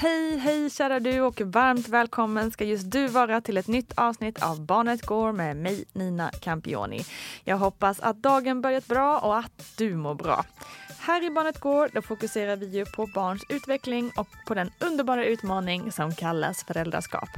Hej, hej kära du och varmt välkommen ska just du vara till ett nytt avsnitt av Barnet går med mig Nina Campioni. Jag hoppas att dagen börjat bra och att du mår bra. Här i Barnet går då fokuserar vi ju på barns utveckling och på den underbara utmaning som kallas föräldraskap.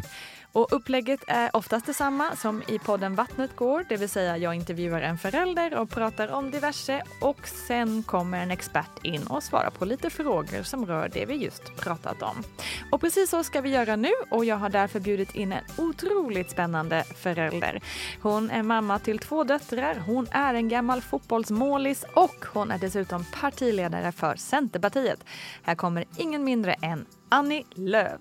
Och upplägget är oftast detsamma som i podden Vattnet går, det vill säga jag intervjuar en förälder och pratar om diverse och sen kommer en expert in och svarar på lite frågor som rör det vi just pratat om. Och precis så ska vi göra nu och jag har därför bjudit in en otroligt spännande förälder. Hon är mamma till två döttrar, hon är en gammal fotbollsmålis och hon är dessutom partiledare för Centerpartiet. Här kommer ingen mindre än Annie Lööf.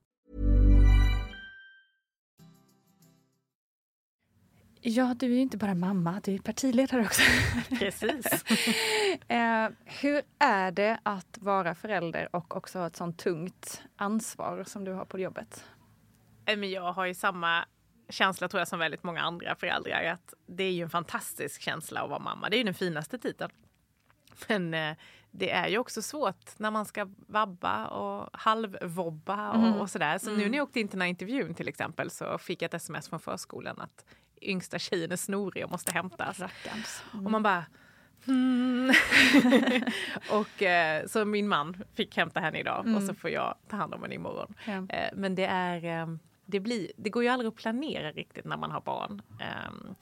Ja, du är ju inte bara mamma, du är partiledare också. Precis. eh, hur är det att vara förälder och också ha ett sånt tungt ansvar som du har på jobbet? Eh, jag har ju samma känsla tror jag som väldigt många andra föräldrar. Att det är ju en fantastisk känsla att vara mamma. Det är ju den finaste titeln. Men eh, det är ju också svårt när man ska vabba och halvvobba och, Mm. och sådär. Så nu när jag åkte in till den här intervjun till exempel så fick jag ett sms från förskolan att yngsta tjejen är snorig och måste hämtas. Rackarns. Och man bara... Hmm. och eh, så min man fick hämta henne idag och så får jag ta hand om henne imorgon. Ja. Eh, men det är... Eh, det, blir, det går ju aldrig att planera riktigt när man har barn. Ehm,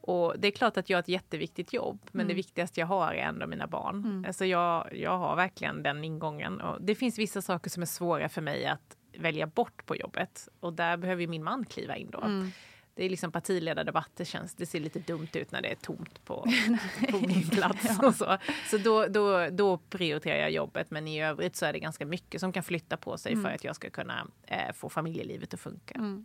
och det är klart att jag har ett jätteviktigt jobb, men det viktigaste jag har är ändå mina barn. Alltså jag, jag har verkligen den ingången. Och det finns vissa saker som är svåra för mig att välja bort på jobbet. Och där behöver min man kliva in då. Det är liksom partiledardebatter känns, det ser lite dumt ut när det är tomt på, på min plats. och så så då, då, då prioriterar jag jobbet, men i övrigt så är det ganska mycket som kan flytta på sig för att jag ska kunna eh, få familjelivet att funka.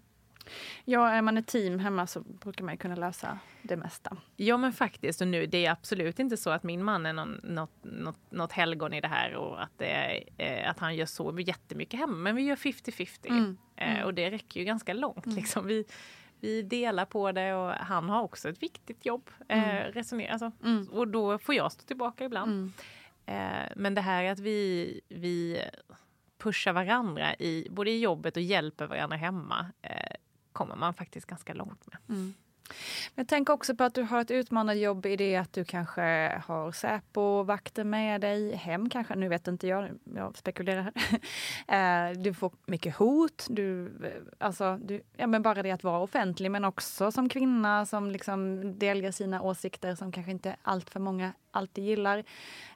Ja, är man ett team hemma så brukar man kunna lösa det mesta. Ja men faktiskt, och nu, det är absolut inte så att min man är någon, något, något, något helgon i det här och att, det är, eh, att han gör så jättemycket hemma. Men vi gör 50-50 mm. eh, och det räcker ju ganska långt. Mm. Liksom. Vi, vi delar på det och han har också ett viktigt jobb. Eh, mm. resonera, alltså. Mm. Och då får jag stå tillbaka ibland. Mm. Eh, men det här att vi, vi pushar varandra i både i jobbet och hjälper varandra hemma eh, kommer man faktiskt ganska långt med. Jag tänker också på att du har ett utmanande jobb i det att du kanske har Säpo-vakter med dig hem kanske. Nu vet inte jag, jag spekulerar. Eh, du får mycket hot. Du, alltså, du, ja, men bara det att vara offentlig men också som kvinna som liksom delger sina åsikter som kanske inte allt för många alltid gillar.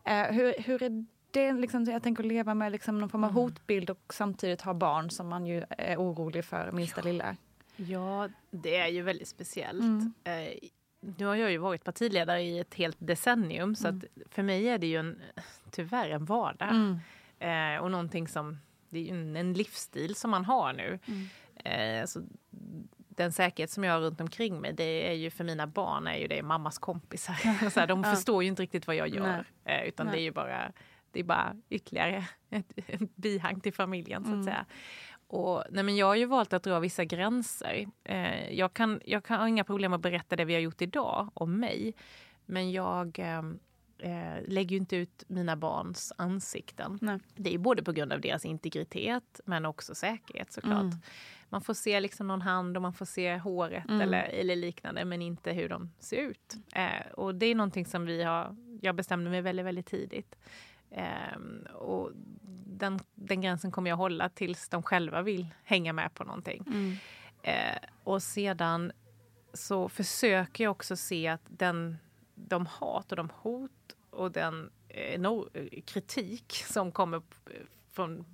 Eh, hur, hur är det liksom, jag tänker leva med liksom någon form av mm. hotbild och samtidigt ha barn som man ju är orolig för minsta ja. lilla. Ja, det är ju väldigt speciellt. Mm. Eh, nu har jag ju varit partiledare i ett helt decennium så mm. att för mig är det ju en, tyvärr en vardag. Mm. Eh, och någonting som, det är ju en, livsstil som man har nu. Mm. Eh, alltså, den säkerhet som jag har runt omkring mig, det är ju för mina barn är ju det mammas kompisar. så här, de ja. förstår ju inte riktigt vad jag gör. Eh, utan Nej. det är ju bara, det är bara ytterligare ett, ett bihang till familjen så att mm. säga. Och, nej men jag har ju valt att dra vissa gränser. Eh, jag, kan, jag kan, har inga problem att berätta det vi har gjort idag om mig. Men jag eh, eh lägger inte ut mina barns ansikten. Nej. Det är både på grund av deras integritet men också säkerhet såklart. Mm. Man får se liksom någon hand och man får se håret mm. eller, eller liknande men inte hur de ser ut. Eh, och det är någonting som vi har, jag bestämde mig väldigt, väldigt tidigt. Eh, och den, den gränsen kommer jag hålla tills de själva vill hänga med på någonting. Mm. Eh, och sedan så försöker jag också se att den, de hat och de hot och den eh, no, kritik som kommer från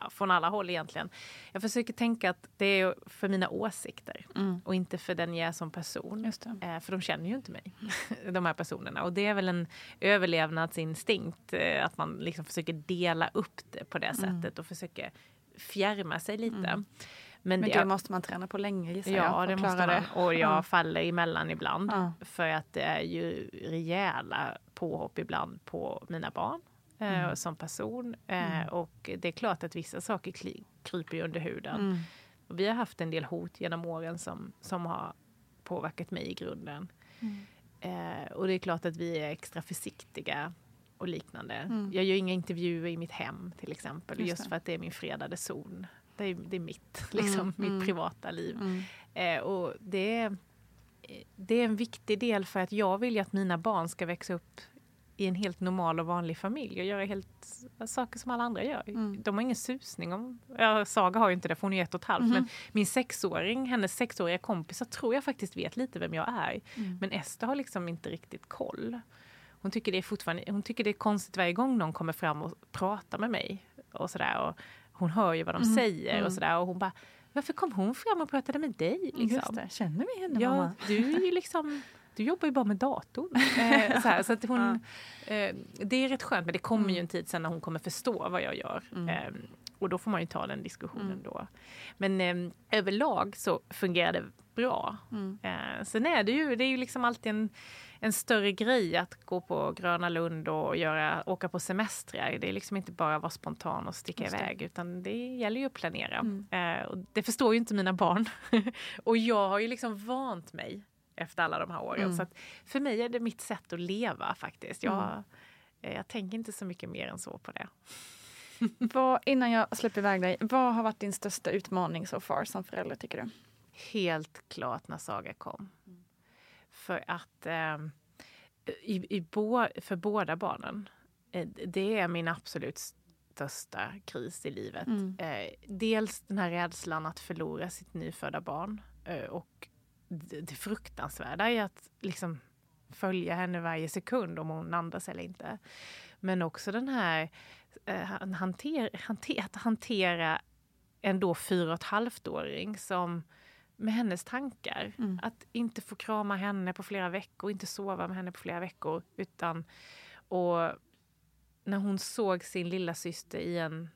ja, från alla håll egentligen. Jag försöker tänka att det är för mina åsikter mm. och inte för den jag är som person. Eh, för de känner ju inte mig, de här personerna. Och det är väl en överlevnadsinstinkt eh, att man liksom försöker dela upp det på det mm. sättet och försöker fjärma sig lite. Mm. Men, Men det, det, måste man träna på länge gissar ja, jag. Ja, det måste man. Det. Och jag ja. faller emellan ibland. För att det är ju rejäla påhopp ibland på mina barn mm. som person. Eh, mm. Och det är klart att vissa saker kryper under huden. Mm. Vi har haft en del hot genom åren som, som har påverkat mig i grunden. Mm. Eh, och det är klart att vi är extra försiktiga och liknande. Mm. Jag gör inga intervjuer i mitt hem till exempel. Just, just för att det är min fredade zon. Det är, det är mitt, liksom, mm. mitt privata liv. Eh, och det är, det är en viktig del för att jag vill ju att mina barn ska växa upp i en helt normal och vanlig familj och göra helt saker som alla andra gör. Mm. De har ingen susning om... Ja, Saga har ju inte det för hon är ett och ett halvt. Mm. Men min sexåring, hennes sexåriga kompisar tror jag faktiskt vet lite vem jag är. Mm. Men Ester har liksom inte riktigt koll. Hon tycker, det är fortfarande, hon tycker det är konstigt varje gång någon kommer fram och pratar med mig. Och sådär. Och hon hör ju vad de mm. säger och mm. sådär. Och hon bara varför kom hon fram och pratade med dig? Liksom? Känner vi henne ja, mamma? Du är ju liksom du jobbar ju bara med datorn. Eh, så, här, så att hon, ja. eh, det är rätt skönt men det kommer mm. ju en tid sen när hon kommer förstå vad jag gör. Mm. Eh, och då får man ju ta den diskussionen mm. då. Men eh, överlag så fungerar det bra. Mm. Eh, sen är det ju, det är ju liksom alltid en, en större grej att gå på Gröna Lund och göra, åka på semestrar. Det är liksom inte bara att vara spontan och sticka iväg utan det gäller ju att planera. Mm. Eh, och det förstår ju inte mina barn. och jag har ju liksom vant mig efter alla de här åren. Mm. Så för mig är det mitt sätt att leva faktiskt. Jag, mm. Eh, jag tänker inte så mycket mer än så på det. vad, innan jag släpper iväg dig, vad har varit din största utmaning so far som förälder tycker du? Helt klart när Saga kom. Mm. För att eh, i, i bo, för båda barnen, eh, det är min absolut största kris i livet. Mm. Eh, dels den här rädslan att förlora sitt nyfödda barn eh, och det fruktansvärda i att liksom följa henne varje sekund om hon andas eller inte. Men också den här eh, hanter, hanter, att hantera en då fyra och ett halvt-åring som med hennes tankar. Mm. Att inte få krama henne på flera veckor, inte sova med henne på flera veckor. Utan, och när hon såg sin lilla syster i en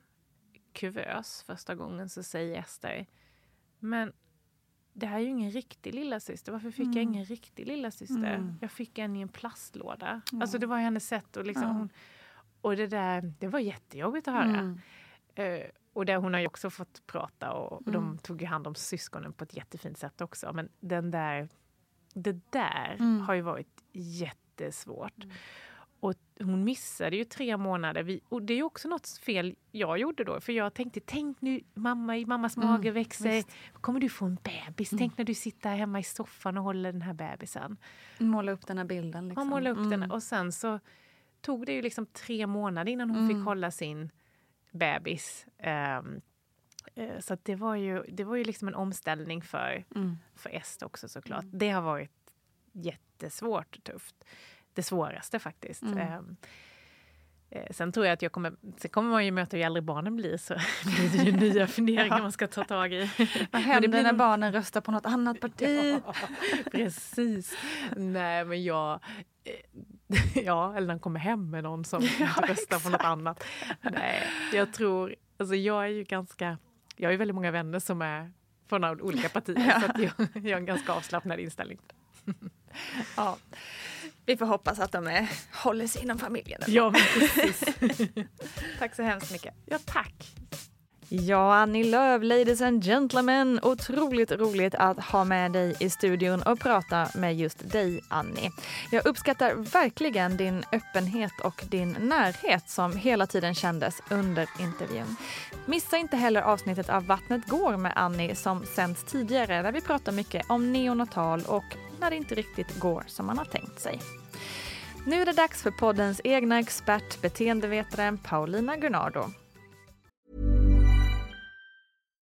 kuvös första gången så säger Ester Men det här är ju ingen riktig lilla syster. Varför fick Mm. jag ingen riktig lilla syster? Jag fick en i en plastlåda. Alltså det var hennes sätt att liksom... Hon, och det där, det var jättejobbigt att höra. Mm. Eh, och där hon har ju också fått prata och, och Mm. de tog ju hand om syskonen på ett jättefint sätt också. Men den där, det där Mm. har ju varit jättesvårt. Och hon missade ju tre månader. Vi, och det är ju också något fel jag gjorde då. För jag tänkte, tänk nu mamma i mammas mage växer. visst. Kommer du få en bebis? Tänk när du sitter hemma i soffan och håller den här bebisen. Måla upp den här bilden. Liksom. Man målade upp Mm. den och sen så tog det ju liksom tre månader innan hon fick hålla sin bebis. Eh, så det var ju, det var ju liksom en omställning för, Mm. för Est också såklart. Det har varit jättesvårt och tufft. Det svåraste faktiskt. Mm. Ehm, eh, Sen tror jag att jag kommer, sen kommer man ju möta hur äldre barnen blir så blir det ju nya funderingar man ska ta tag i. Vad händer blir när barnen röstar på något annat parti? Precis. Nej, men jag... eh, Ja, eller när han kommer hem med någon som inte röstar på något annat. Nej, jag tror... Alltså jag är ju ganska... Jag har ju väldigt många vänner som är från olika partier så att jag, jag har en ganska avslappnad inställning. Ja. Vi får hoppas att de är, håller sig inom familjen. Ja, precis. Tack så hemskt mycket. Ja, tack. Ja, Annie Lööf, ladies and gentlemen. Otroligt roligt att ha med dig i studion och prata med just dig, Annie. Jag uppskattar verkligen din öppenhet och din närhet som hela tiden kändes under intervjun. Missa inte heller avsnittet av Vattnet går med Annie som sänds tidigare där vi pratar mycket om neonatal och när det inte riktigt går som man har tänkt sig. Nu är det dags för poddens egna expert, beteendevetaren Paulina Gunnardo.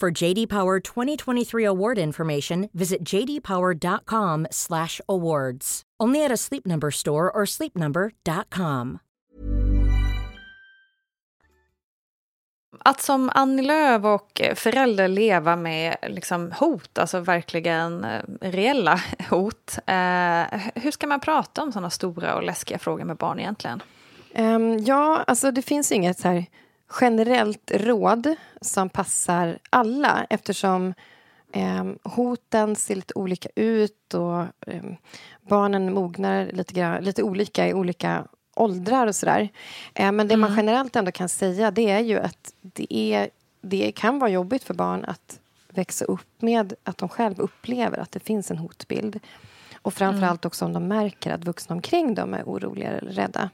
For JD Power 2023 award information, visit jdpower.com/awards. Only at a Sleep Number store or sleepnumber.com. Att som Annie Lööf och förälder leva med liksom hot, alltså verkligen eh, reella hot. Eh, hur ska man prata om sådana stora och läskiga frågor med barn egentligen? Um, ja, alltså det finns inget så här generellt råd som passar alla eftersom Eh, hoten ser lite olika ut och eh, barnen mognar lite, lite olika i olika åldrar och sådär. Eh, men det mm. man generellt ändå kan säga det är ju att det, är, det kan vara jobbigt för barn att växa upp med att de själva upplever att det finns en hotbild. Och framförallt mm. också om de märker att vuxna omkring dem är oroliga eller rädda.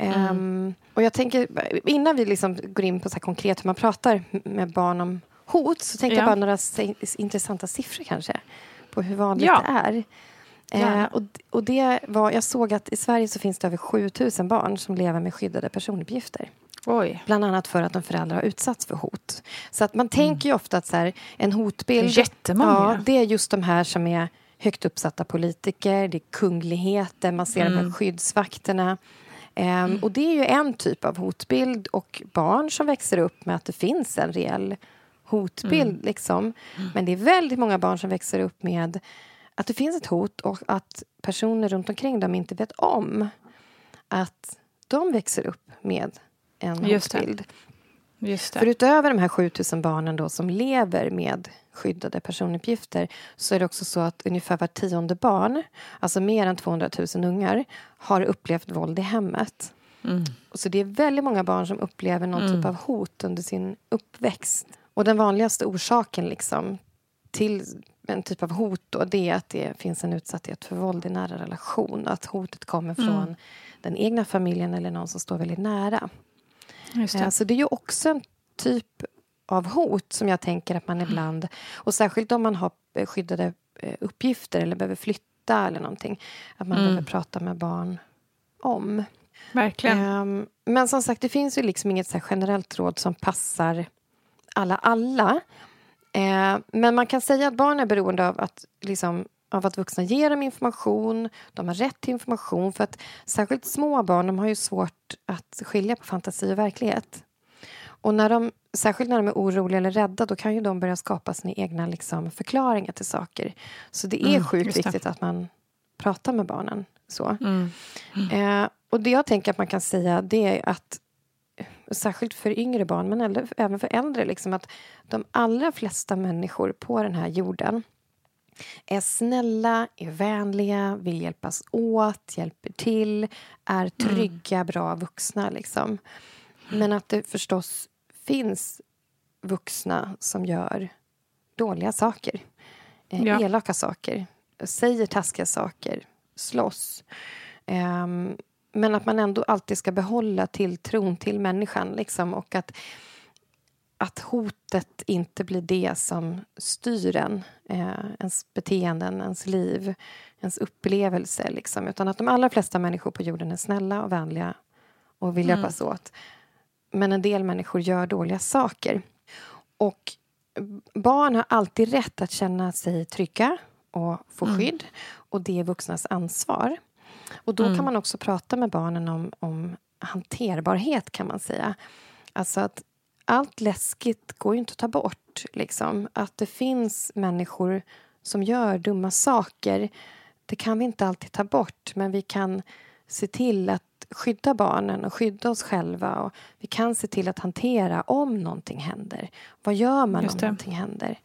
Mm. Um, och jag tänker, innan vi liksom går in på så konkret hur man pratar med barn om hot så tänkte ja. jag bara några intressanta siffror kanske på hur vanligt ja. det är. Eh, och, och det var, jag såg att i Sverige så finns det över 7000 barn som lever med skyddade personuppgifter. Oj. Bland annat för att en förälder har utsatts för hot. Så att man tänker ju ofta att så här, en hotbild... Det är. Ja, det är just de här som är högt uppsatta politiker, det är kungligheter, man ser mm. de här mm. skyddsvakterna. Um, mm. Och det är ju en typ av hotbild och barn som växer upp med att det finns en reell hotbild. Mm. Liksom. Mm. Men det är väldigt många barn som växer upp med att det finns ett hot och att personer runt omkring dem inte vet om att de växer upp med en Just hotbild. För utöver de här 7000 barnen då som lever med skyddade personuppgifter så är det också så att ungefär var tionde barn, alltså mer än 200 000 ungar, har upplevt våld i hemmet. Mm. Så det är väldigt många barn som upplever någon mm. typ av hot under sin uppväxt. Och den vanligaste orsaken liksom till en typ av hot då, det är att det finns en utsatthet för våld i nära relation. Att hotet kommer från mm. den egna familjen eller någon som står väldigt nära. Just det. Eh, så det är ju också en typ av hot som jag tänker att man ibland... Och särskilt om man har skyddade eh, uppgifter eller behöver flytta eller någonting. Att man mm. behöver prata med barn om. Verkligen. Um, men som sagt, det finns ju liksom inget så generellt råd som passar alla alla. Men man kan säga att barn är beroende av att, liksom, av att vuxna ger dem information. De har rätt till information. För att Särskilt små barn de har ju svårt att skilja på fantasi och verklighet. Och när de, särskilt när de är oroliga eller rädda då kan ju de börja skapa sina egna liksom, förklaringar till saker. Så det är mm, sjukt viktigt att man pratar med barnen. Så. Mm. Mm. Eh, och det jag tänker att man kan säga det är att särskilt för yngre barn, men även för äldre, liksom att de allra flesta människor på den här jorden är snälla, är vänliga, vill hjälpas åt, hjälper till, är mm. trygga, bra vuxna. Liksom. Men att det förstås finns vuxna som gör dåliga saker. Eh, ja. Elaka saker, säger taskiga saker, slåss. Um, men att man ändå alltid ska behålla tilltron till människan. Liksom, och att, att hotet inte blir det som styr en. Eh, ens beteenden, ens liv, ens upplevelse. Liksom, utan att de allra flesta människor på jorden är snälla och vänliga och vill mm. hjälpas åt. Men en del människor gör dåliga saker. Och barn har alltid rätt att känna sig trygga och få mm. skydd. Och det är vuxnas ansvar. Och då mm. kan man också prata med barnen om, om hanterbarhet, kan man säga. Alltså att allt läskigt går ju inte att ta bort. Liksom. Att det finns människor som gör dumma saker det kan vi inte alltid ta bort, men vi kan se till att skydda barnen och skydda oss själva. Och vi kan se till att hantera om någonting händer. Vad gör man om någonting händer?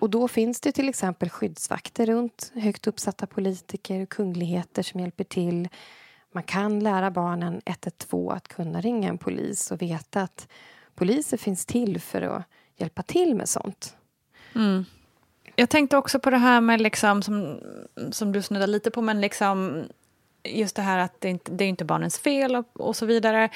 Och då finns det till exempel skyddsvakter runt högt uppsatta politiker och kungligheter som hjälper till. Man kan lära barnen 112 att kunna ringa en polis och veta att poliser finns till för att hjälpa till med sånt. Mm. Jag tänkte också på det här med, liksom, som, som du snuddar lite på, men liksom just det här att det inte det är inte barnens fel och, och, så vidare.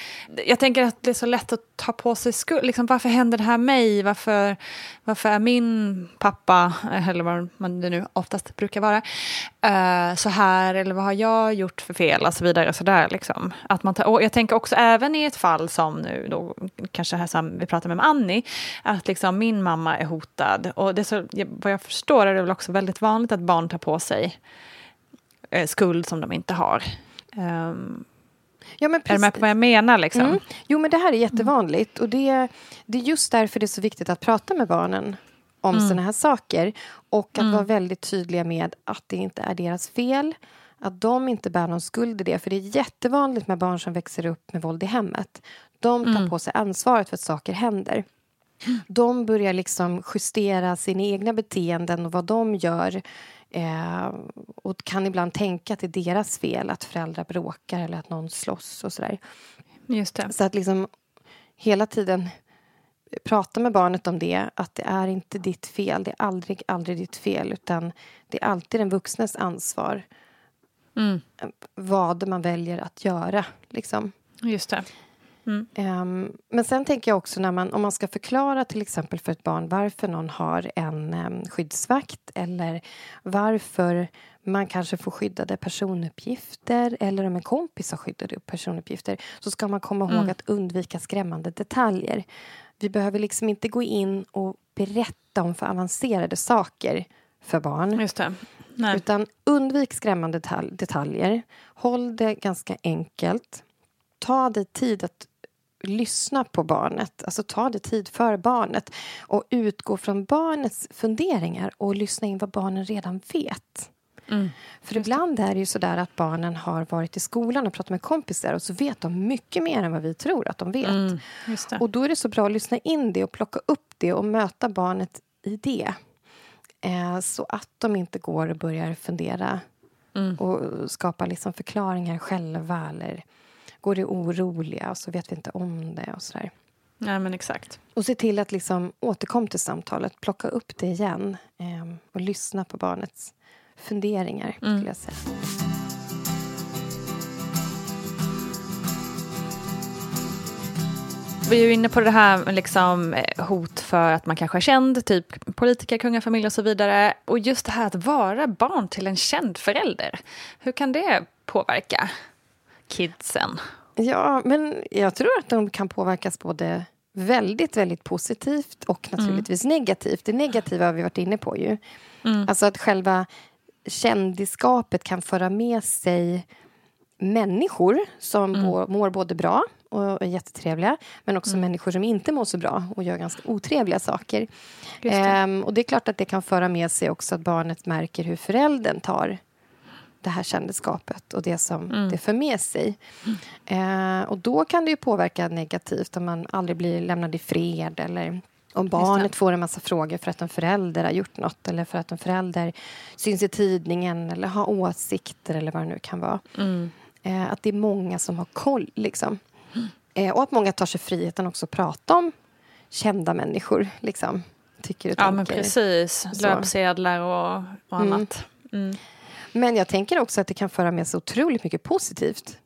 Jag tänker att det är så lätt att ta på sig skuld. Liksom, varför händer det här mig? Varför, varför är min pappa, eller vad man det nu oftast brukar vara, uh, så här? Eller vad har jag gjort för fel? Och så vidare. Och så där, liksom. att man tar, och jag tänker också även i ett fall som nu, då, kanske här som vi pratar med Annie, att liksom, min mamma är hotad. Och det så, vad jag förstår är det väl också väldigt vanligt att barn tar på sig eh, skuld som de inte har. Um, ja, men är du med på vad jag menar? Liksom? Mm. Jo, men det här är jättevanligt. Och det, det är just därför det är så viktigt att prata med barnen om mm. såna här saker. Och att mm. vara väldigt tydliga med att det inte är deras fel. Att de inte bär någon skuld i det. För det är jättevanligt med barn som växer upp med våld i hemmet. De tar mm. på sig ansvaret för att saker händer. De börjar liksom justera sina egna beteenden och vad de gör eh, och kan ibland tänka att det är deras fel att föräldrar bråkar eller att någon slåss och sådär. Just det. Så att liksom hela tiden prata med barnet om det, att det är inte ditt fel. Det är aldrig, aldrig ditt fel, utan det är alltid den vuxnes ansvar Mm. vad man väljer att göra. Liksom. Just det. Mm. Um, men sen tänker jag också när man, om man ska förklara till exempel för ett barn varför någon har en um, skyddsvakt eller varför man kanske får skyddade personuppgifter eller om en kompis har skyddade personuppgifter så ska man komma ihåg Mm. att undvika skrämmande detaljer. Vi behöver liksom inte gå in och berätta om för avancerade saker för barn. Just det. Nej. Utan undvik skrämmande detalj, detaljer. Håll det ganska enkelt. Ta dig tid att lyssna på barnet. Alltså ta dig tid för barnet. Och utgå från barnets funderingar och lyssna in vad barnen redan vet. Mm. För ibland är det ju sådär att barnen har varit i skolan och pratat med kompisar och så vet de mycket mer än vad vi tror att de vet. Mm. Och då är det så bra att lyssna in det och plocka upp det och möta barnet i det. Eh, så att de inte går och börjar fundera Mm. och skapa liksom förklaringar själva eller går det oroliga och så vet vi inte om det och sådär. Nej, men exakt. Och se till att liksom återkomma till samtalet, plocka upp det igen eh, och lyssna på barnets funderingar, Mm. skulle jag säga. Vi är ju inne på det här med liksom eh, hot för att man kanske är känd, typ politiker, kungafamilj och så vidare. Och just det här att vara barn till en känd förälder. Hur kan det påverka kidsen? Ja, men jag tror att de kan påverkas både väldigt, väldigt positivt och naturligtvis negativt. Det negativa har vi varit inne på ju. Mm. Alltså att själva kändiskapet kan föra med sig människor som Mm. mår både bra och är jättetrevliga men också Mm. människor som inte mår så bra och gör ganska otrevliga saker. Det. Ehm, och det är klart att det kan föra med sig också att barnet märker hur föräldern tar det här kändisskapet och det som Mm. det för med sig. Eh, och då kan det ju påverka negativt om man aldrig blir lämnad i fred eller om barnet får en massa frågor för att en förälder har gjort något eller för att en förälder syns i tidningen eller har åsikter eller vad det nu kan vara. Mm. Eh, att det är många som har koll. Liksom. Eh, och att många tar sig friheten också att prata om kända människor. Liksom, tycker och Ja, men tänker. precis. Så. Löpsedlar och, och Mm. annat. Mm. Men jag tänker också att det kan föra med sig otroligt mycket positivt.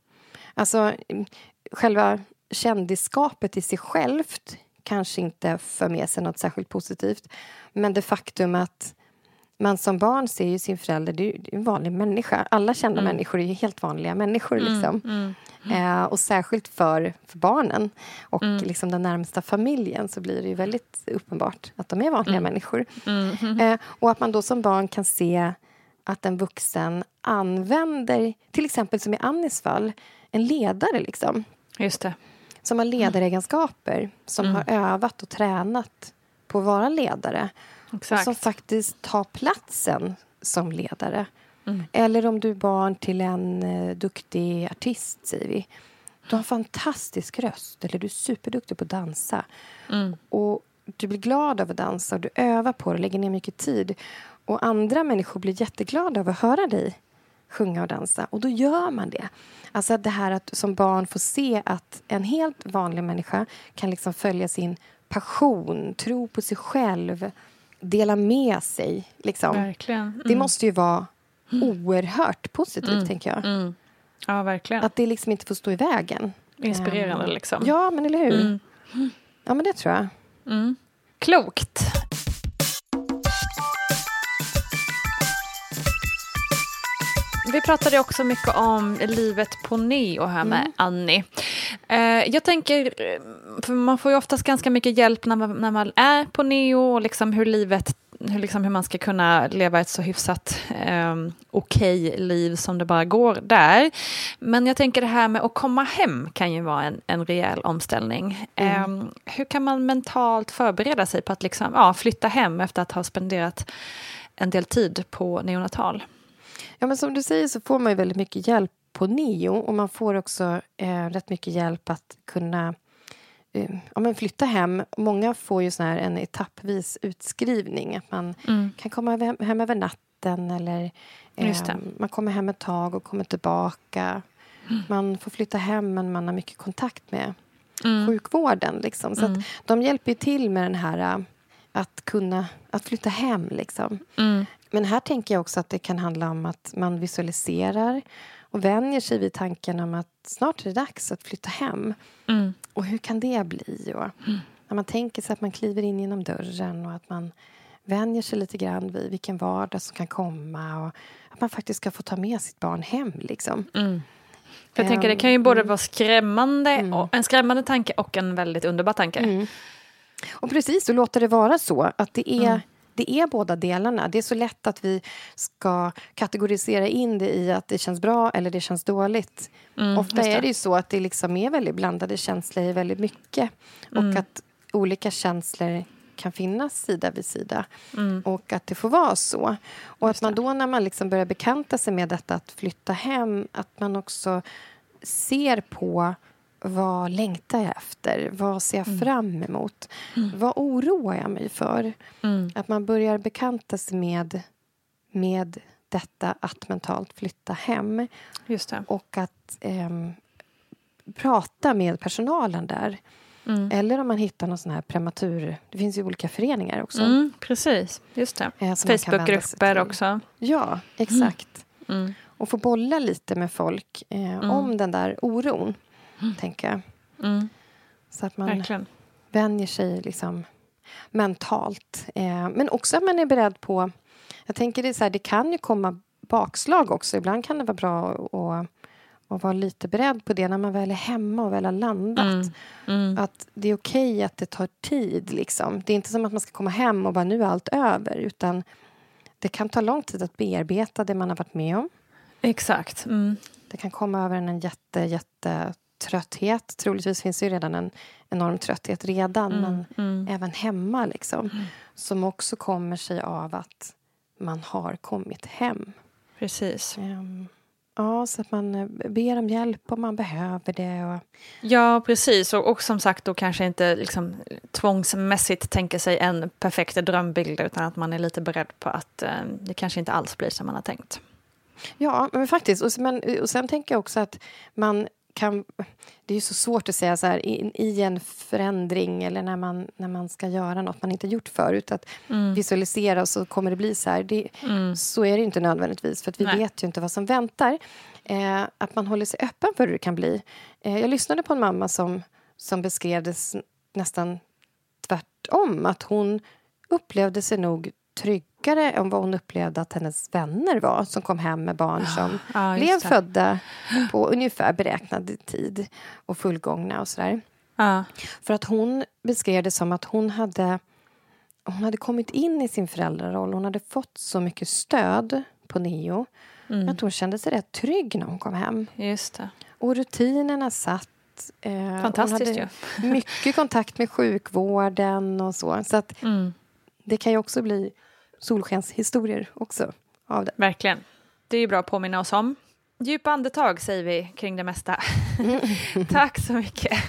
Alltså, mm, själva kändisskapet i sig självt kanske inte för med sig något särskilt positivt. Men det faktum att man som barn ser ju sin förälder, det är en vanlig människa. Alla kända Mm. människor är ju helt vanliga människor. Mm, Liksom. mm. Eh, och särskilt för, för barnen och Mm. liksom den närmsta familjen så blir det ju väldigt uppenbart att de är vanliga Mm. människor. Mm. Eh, och att man då som barn kan se att en vuxen använder, till exempel som i Annis fall, en ledare liksom. Just det. Som har ledaregenskaper, som Mm. har övat och tränat på att vara ledare. Exakt. Och som faktiskt tar platsen som ledare. Mm. Eller om du är barn till en eh, duktig artist, säger vi. Du har en fantastisk röst, eller du är superduktig på att dansa. Mm. Och du blir glad av att dansa och du övar på det och lägger ner mycket tid. Och andra människor blir jätteglada av att höra dig sjunga och dansa. Och då gör man det. Alltså det här att som barn få se att en helt vanlig människa kan liksom följa sin passion, tro på sig själv, dela med sig. Liksom. Verkligen. Det Mm. måste ju vara oerhört positivt, Mm. tänker jag. Mm. Ja, verkligen. Att det liksom inte får stå i vägen. Inspirerande, Ehm, liksom. Ja, men eller hur? Mm. Ja, men det tror jag. Mm. Klokt. Vi pratade också mycket om livet på Neo här med Mm. Annie. Eh, jag tänker, för man får ju oftast ganska mycket hjälp när man, när man är på Neo och liksom hur livet hur, liksom hur man ska kunna leva ett så hyfsat eh, okej liv som det bara går där. Men jag tänker det här med att komma hem kan ju vara en, en rejäl omställning. Mm. Eh, hur kan man mentalt förbereda sig på att liksom, ja, flytta hem efter att ha spenderat en del tid på neonatal? Ja, men som du säger så får man ju väldigt mycket hjälp på Neo och man får också eh, rätt mycket hjälp att kunna eh, ja, men flytta hem. Många får ju sån här en etappvis utskrivning. Att man Mm. kan komma hem, över natten eller eh, man kommer hem ett tag och kommer tillbaka. Mm. Man får flytta hem men man har mycket kontakt med Mm. sjukvården. Liksom. Så Mm. de hjälper till med den här eh, att kunna att flytta hem. Liksom. Mm. Men här tänker jag också att det kan handla om att man visualiserar och vänjer sig vid tanken om att snart är det dags att flytta hem. Mm. Och hur kan det bli? Och när man tänker sig att man kliver in genom dörren och att man vänjer sig lite grann vid vilken vardag som kan komma och att man faktiskt ska få ta med sitt barn hem. Liksom. Mm. För jag tänker det kan ju både vara skrämmande, och, en skrämmande tanke och en väldigt underbar tanke. Mm. Och precis, så låter det vara så. Att det är, Mm. Det är båda delarna. Det är så lätt att vi ska kategorisera in det i att det känns bra eller det känns dåligt. Mm, Ofta det. är det ju så att det liksom är väldigt blandade känslor i väldigt mycket. Och Mm. att olika känslor kan finnas sida vid sida. Mm. Och att det får vara så. Och att man då när man liksom börjar bekanta sig med detta att flytta hem, att man också ser på vad längtar jag efter? Vad ser jag fram emot? Vad oroar jag mig för? Mm. Att man börjar bekanta sig med, med detta att mentalt flytta hem. Just det. Och att ehm, prata med personalen där. Mm. Eller om man hittar någon sån här prematur... Det finns ju olika föreningar också. Mm, precis, just det. Eh, Facebookgrupper också. Ja, exakt. Mm. Och få bolla lite med folk eh, om den där oron, tänker jag. Mm. Så att man Verkligen. vänjer sig liksom mentalt. Eh, men också att man är beredd på... Jag tänker det, så här, det kan ju komma bakslag också. Ibland kan det vara bra att, att vara lite beredd på det när man väl är hemma och väl har landat. Mm. Mm. Att det är okej att det tar tid. Liksom. Det är inte som att man ska komma hem och bara nu är allt över. Utan det kan ta lång tid att bearbeta det man har varit med om. Exakt. Mm. Det kan komma över en jätte, jätte trötthet. Troligtvis finns det ju redan en enorm trötthet redan, Mm, men mm. även hemma. Liksom, Som också kommer sig av att man har kommit hem. Precis. Ehm, ja, så att man eh, ber om hjälp om man behöver det. Och, Ja, precis. Och, och som sagt då kanske inte liksom, tvångsmässigt tänker sig en perfekt drömbild utan att man är lite beredd på att eh, det kanske inte alls blir som man har tänkt. Ja, men faktiskt. Och, men, och sen tänker jag också att man kan... Det är ju så svårt att säga så här i, i en förändring eller när man, när man ska göra något man inte gjort förut. Att Mm. visualisera och så kommer det bli så här. Det, Mm. Så är det inte nödvändigtvis, för att vi Nej. vet ju inte vad som väntar. Eh, att man håller sig öppen för hur det kan bli. Eh, jag lyssnade på en mamma som, som beskrev det nästan tvärtom. Att hon upplevde sig nog tryggare än vad hon upplevde att hennes vänner var som kom hem med barn som ja, blev det. födda på ungefär beräknad tid och fullgångna och sådär. Ja. För att hon beskrev det som att hon hade, hon hade kommit in i sin föräldraroll. Hon hade fått så mycket stöd på Neo Mm. att hon kände sig rätt trygg när hon kom hem. Just det. Och rutinerna satt. Eh, Fantastiskt hade mycket kontakt med sjukvården och så. Så att Mm. det kan ju också bli solskenshistorier också av det. Verkligen. Det är ju bra att påminna oss om. Djupa andetag säger vi kring det mesta. tack så mycket.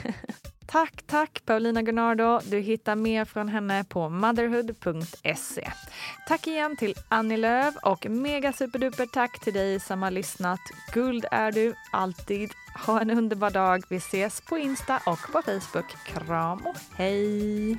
Tack, tack Paulina Gunnardo. Du hittar mer från henne på motherhood.se. Tack igen till Annie Lööf och mega superduper tack till dig som har lyssnat. Guld är du alltid. Ha en underbar dag. Vi ses på Insta och på Facebook. Kram och hej!